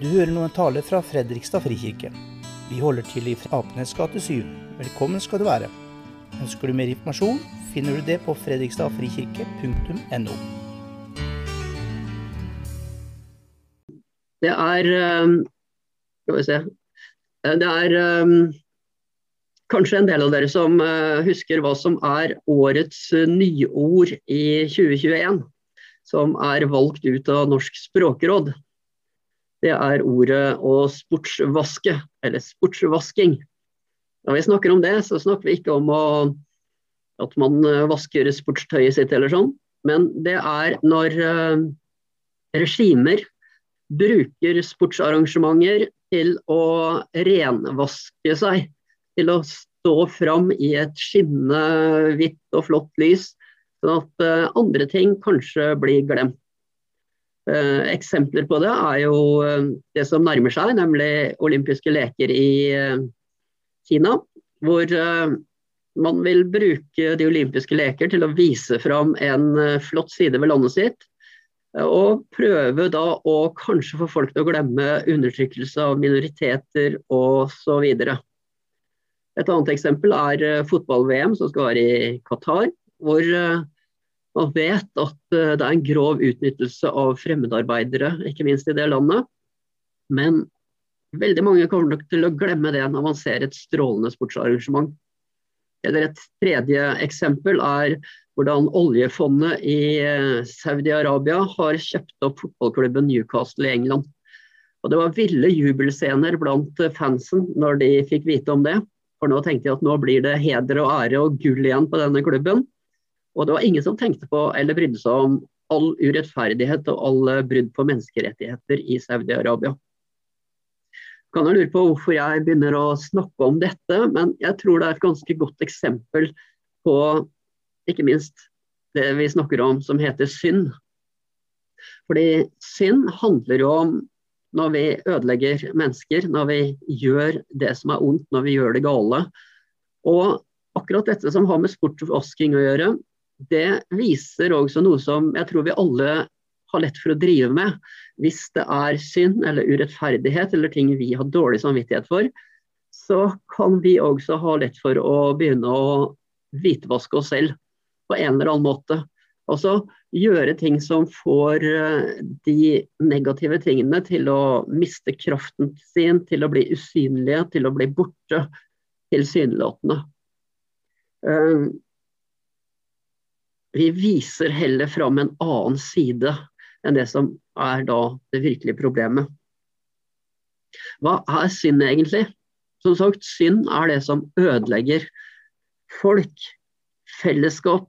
Du hører nå en tale fra Fredrikstad frikirke. Vi holder til i Apenes gate 7. Velkommen skal du være. Ønsker du mer informasjon, finner du det på fredrikstadfrikirke.no. Det er um, Skal vi se. Det er um, kanskje en del av dere som uh, husker hva som er årets uh, nyord i 2021. Som er valgt ut av Norsk språkråd. Det er ordet å sportsvaske, eller sportsvasking. Når vi snakker om det, så snakker vi ikke om å, at man uh, vasker sportstøyet sitt eller sånn. Men det er når regimer bruker sportsarrangementer til å renvaske seg. Til å stå fram i et skinnende hvitt og flott lys, sånn at uh, andre ting kanskje blir glemt. Uh, eksempler på det er jo uh, det som nærmer seg, nemlig olympiske leker i Kina. Hvor man vil bruke de olympiske leker til å vise fram en flott side ved landet sitt og prøve da å kanskje få folk til å glemme undertrykkelse av minoriteter osv. Et annet eksempel er eh, fotball-VM som skal være i Qatar. Hvor eh, man vet at eh, det er en grov utnyttelse av fremmedarbeidere, ikke minst i det landet. Men veldig mange kommer nok til å glemme det når man ser et strålende sportsarrangement. Eller et tredje eksempel er hvordan oljefondet i eh, Saudi-Arabia har kjøpt opp fotballklubben Newcastle i England. Og Det var ville jubelscener blant eh, fansen når de fikk vite om det. For nå tenkte de at nå blir det heder og ære og gull igjen på denne klubben. Og det var ingen som tenkte på eller brydde seg om all urettferdighet og alle brudd på menneskerettigheter i Saudi-Arabia. Kan jo lure på hvorfor jeg begynner å snakke om dette, men jeg tror det er et ganske godt eksempel på ikke minst det vi snakker om som heter synd. Fordi synd handler jo om når vi ødelegger mennesker, når vi gjør det som er ondt, når vi gjør det gale. Og akkurat dette som har med sportsvasking å gjøre, det viser også noe som jeg tror vi alle har lett for å drive med. Hvis det er synd eller urettferdighet eller ting vi har dårlig samvittighet for, så kan vi også ha lett for å begynne å hvitvaske oss selv på en eller annen måte. Altså gjøre ting som får eh, de negative tingene til å miste kraften sin, til å bli usynlige, til å bli borte, tilsynelatende. Vi viser heller fram en annen side enn det som er da det virkelige problemet. Hva er synd egentlig? Som sagt, synd er det som ødelegger folk, fellesskap,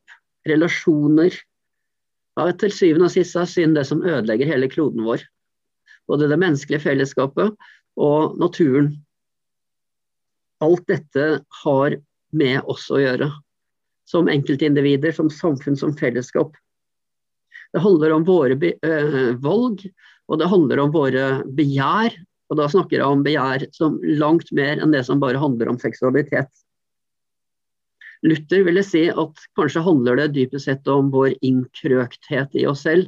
relasjoner. Ja, til syvende og sist er synd det som ødelegger hele kloden vår. Både det menneskelige fellesskapet og naturen. Alt dette har med oss å gjøre. Som enkeltindivider, som samfunn, som fellesskap. Det handler om våre øh, valg, og det handler om våre begjær. Og da snakker jeg om begjær som langt mer enn det som bare handler om seksualitet. Luther ville si at kanskje handler det dypest sett om vår innkrøkthet i oss selv.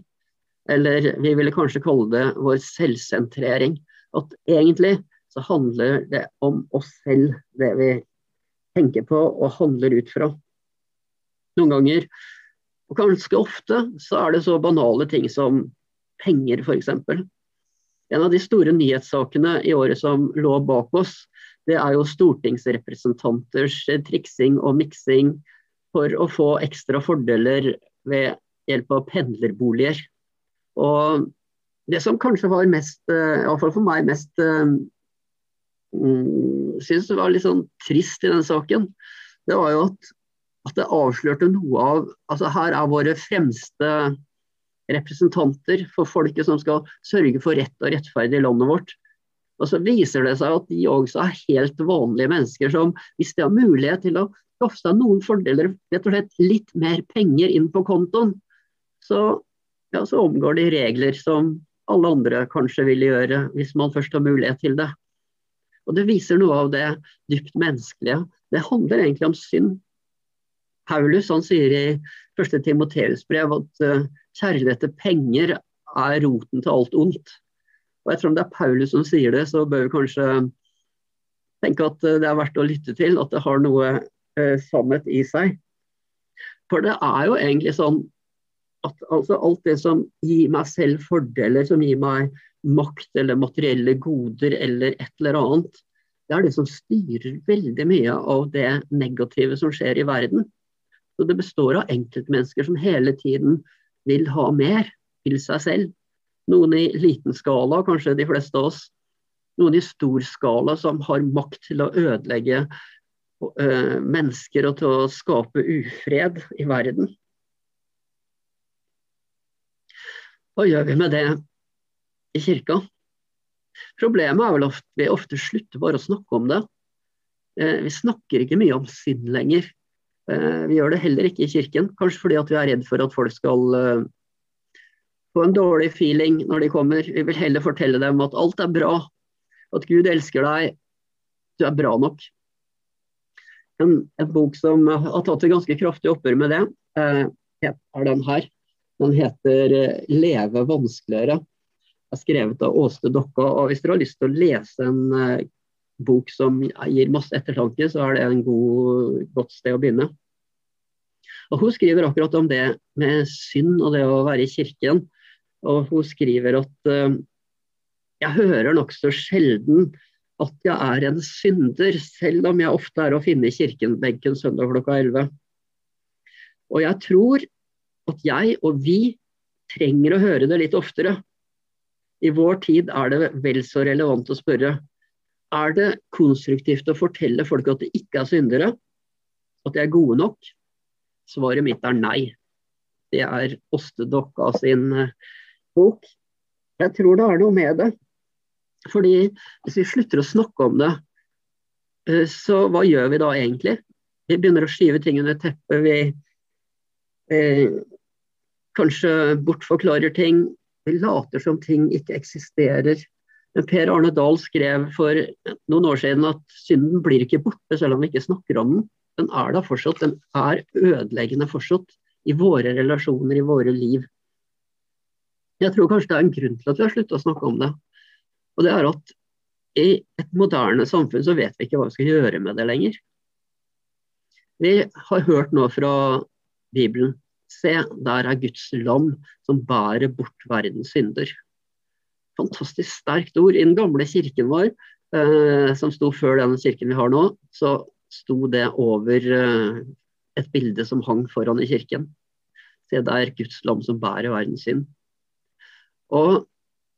Eller vi ville kanskje kalle det vår selvsentrering. At egentlig så handler det om oss selv, det vi tenker på og handler ut fra. Noen ganger, og ganske ofte, så er det så banale ting som penger, f.eks. En av de store nyhetssakene i året som lå bak oss, det er jo stortingsrepresentanters triksing og miksing for å få ekstra fordeler ved hjelp av pendlerboliger. Og det som kanskje var mest, eh, iallfall for meg, mest um, synes det var litt sånn trist i den saken, det var jo at, at det avslørte noe av altså Her er våre fremste representanter for folket som skal sørge for rett og rettferdig i landet vårt. Og så viser det seg at de også er helt vanlige mennesker som, hvis de har mulighet til å skaffe seg noen fordeler, rett og slett litt mer penger inn på kontoen, så, ja, så omgår de regler som alle andre kanskje vil gjøre, hvis man først har mulighet til det. Og Det viser noe av det dypt menneskelige. Det handler egentlig om synd. Paulus han sier i 1. Timoteus brev at uh, kjærlighet til penger er roten til alt ondt. Og ettersom det er Paulus som sier det, så bør vi kanskje tenke at det er verdt å lytte til. At det har noe eh, sannhet i seg. For det er jo egentlig sånn at altså, alt det som gir meg selv fordeler, som gir meg makt eller materielle goder eller et eller annet, det er det som styrer veldig mye av det negative som skjer i verden. Så Det består av enkeltmennesker som hele tiden vil ha mer til seg selv. Noen i liten skala, kanskje de fleste av oss. Noen i stor skala som har makt til å ødelegge uh, mennesker og til å skape ufred i verden. Hva gjør vi med det i kirka? Problemet er vel at vi ofte slutter bare å snakke om det. Uh, vi snakker ikke mye om synd lenger. Uh, vi gjør det heller ikke i kirken, kanskje fordi vi er redd for at folk skal få en dårlig feeling når de kommer. Vi vil heller fortelle dem at alt er bra, at Gud elsker deg, du er bra nok. En, en bok som har tatt et ganske kraftig oppgjør med det, eh, er den her. Den heter eh, 'Leve vanskeligere'. Den er skrevet av Åste Dokka. og Hvis dere har lyst til å lese en eh, bok som gir masse ettertanke, så er det en god, godt sted å begynne. Og Hun skriver akkurat om det med synd og det å være i kirken. Og hun skriver at uh, jeg hører nokså sjelden at jeg er en synder, selv om jeg ofte er å finne i kirkenbenken søndag klokka 11. Og jeg tror at jeg og vi trenger å høre det litt oftere. I vår tid er det vel så relevant å spørre er det konstruktivt å fortelle folk at de ikke er syndere, at de er gode nok. Svaret mitt er nei. Det er Åste Dokka sin uh, bok. Jeg tror det er noe med det. Fordi hvis vi slutter å snakke om det, eh, så hva gjør vi da egentlig? Vi begynner å skyve ting under teppet. Vi eh, kanskje bortforklarer ting. Vi later som ting ikke eksisterer. Men Per Arne Dahl skrev for noen år siden at synden blir ikke borte selv om vi ikke snakker om den. Den er da fortsatt. Den er ødeleggende fortsatt i våre relasjoner, i våre liv. Jeg tror kanskje det er en grunn til at vi har sluttet å snakke om det. Og det er at i et moderne samfunn så vet vi ikke hva vi skal gjøre med det lenger. Vi har hørt nå fra Bibelen Se, der er Guds lam som bærer bort verdens synder. Fantastisk sterkt ord. I den gamle kirken vår, eh, som sto før denne kirken vi har nå, så sto det over eh, et bilde som hang foran i kirken. Se, der er Guds lam som bærer verden sin. Og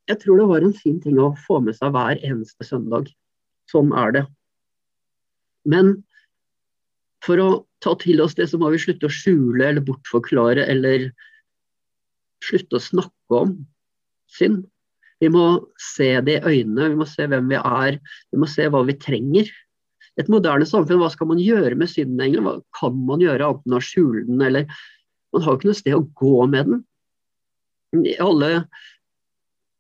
jeg tror det var en fin ting å få med seg hver eneste søndag. Sånn er det. Men for å ta til oss det, så må vi slutte å skjule eller bortforklare eller slutte å snakke om synd. Vi må se det i øynene, vi må se hvem vi er, vi må se hva vi trenger. Et moderne samfunn, hva skal man gjøre med synden egentlig? Hva kan man gjøre annet enn å skjule den, eller Man har jo ikke noe sted å gå med den. I alle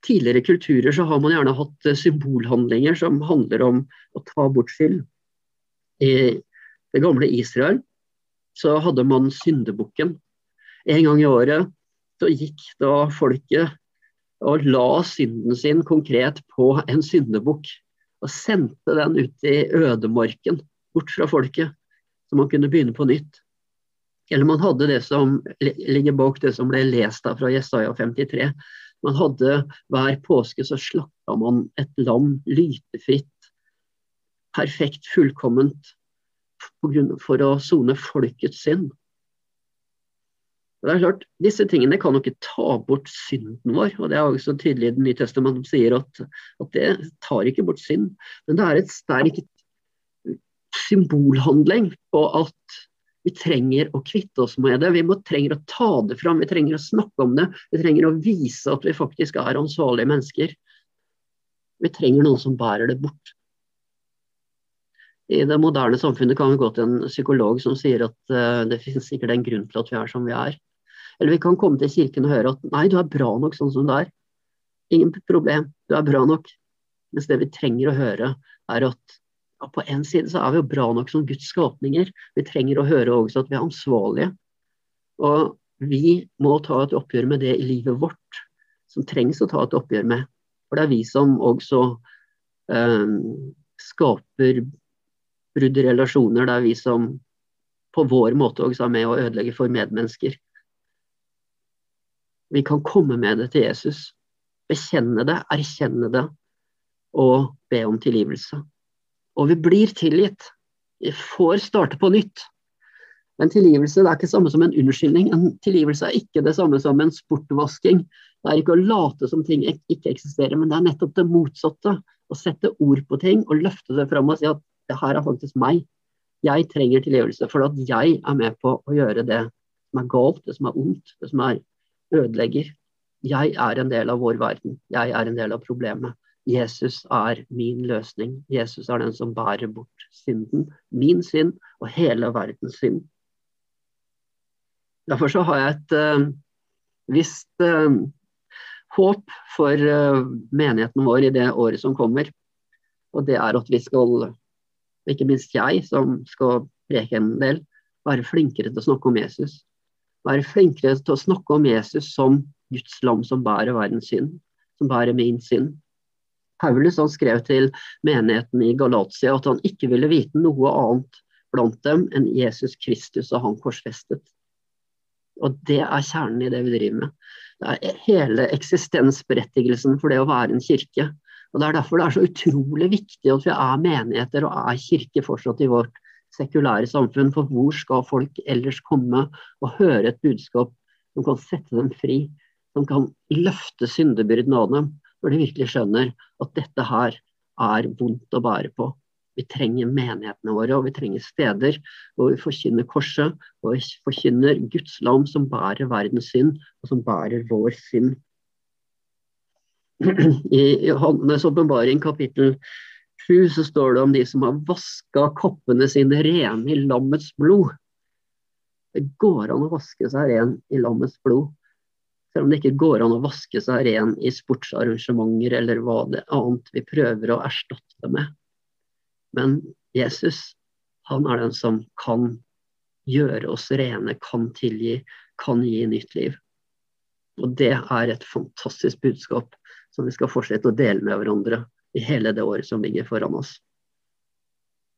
tidligere kulturer så har man gjerne hatt eh, symbolhandlinger som handler om å ta bort skyld. I det gamle Israel så hadde man syndebukken. En gang i året så gikk da folket og la synden sin konkret på en syndebukk. Og sendte den ut i ødemarken, bort fra folket, så man kunne begynne på nytt. Eller man hadde det som ligger bak det som ble lest av fra Jesaja 53 man hadde hver påske så slakta man et lam lytefritt, perfekt, fullkomment, for å sone folkets synd. Det er klart, Disse tingene kan jo ikke ta bort synden vår. og Det er også tydelig i Det nye testamentet som sier at, at, det tar ikke bort synd. Men det er et sterkt symbolhandling på at vi trenger å kvitte oss med det. Vi må, trenger å ta det fram, vi trenger å snakke om det. Vi trenger å vise at vi faktisk er ansvarlige mennesker. Vi trenger noen som bærer det bort. I det moderne samfunnet kan vi gå til en psykolog som sier at uh, det finnes sikkert en grunn til at vi er som vi er. Eller vi kan komme til kirken og høre at nei, du er bra nok sånn som du er. Ingen problem, du er bra nok. Mens det vi trenger å høre, er at ja, på en side så er vi jo bra nok som Guds skapninger. Vi trenger å høre også at vi er ansvarlige. Og vi må ta et oppgjør med det i livet vårt, som trengs å ta et oppgjør med. For det er vi som også eh, skaper brudd i relasjoner. Det er vi som på vår måte også er med å ødelegge for medmennesker. Vi kan komme med det til Jesus. Bekjenne det, erkjenne det og be om tilgivelse. Og vi blir tilgitt. Vi får starte på nytt. Men tilgivelse det er ikke det samme som en unnskyldning. En tilgivelse er ikke det samme som en sportvasking. Det er ikke å late som ting ikke eksisterer, men det er nettopp det motsatte. Å sette ord på ting og løfte det fram og si at det her er faktisk meg. Jeg trenger tilgivelse for at jeg er med på å gjøre det som er galt, det som er ondt, det som er ødelegger. Jeg er en del av vår verden. Jeg er en del av problemet. Jesus er min løsning. Jesus er den som bærer bort synden. Min synd og hele verdens synd. Derfor så har jeg et uh, visst uh, håp for uh, menigheten vår i det året som kommer. Og det er at vi skal, ikke minst jeg som skal preke en del, være flinkere til å snakke om Jesus. Være flinkere til å snakke om Jesus som Guds lam som bærer verdens synd, som bærer min synd. Paulus han skrev til menigheten i Galatia at han ikke ville vite noe annet blant dem enn Jesus Kristus og han korsfestet. Og det er kjernen i det vi driver med. Det er hele eksistensberettigelsen for det å være en kirke. Og Det er derfor det er så utrolig viktig at vi er menigheter og er kirke fortsatt i vårt sekulære samfunn. For hvor skal folk ellers komme og høre et budskap som kan sette dem fri? Som kan løfte syndebyrden av dem, når de virkelig skjønner at dette her er vondt å bære på. Vi trenger menighetene våre, og vi trenger steder hvor vi forkynner korset, og vi forkynner Guds lam som bærer verdens synd, og som bærer vår synd. I Johannes åpenbaring kapittel 7 så står det om de som har vaska koppene sine rene i lammets blod. Det går an å vaske seg ren i lammets blod. Selv om det ikke går an å vaske seg ren i sportsarrangementer eller hva det annet vi prøver å erstatte det med. Men Jesus, han er den som kan gjøre oss rene, kan tilgi, kan gi nytt liv. Og det er et fantastisk budskap som vi skal fortsette å dele med hverandre i hele det året som ligger foran oss.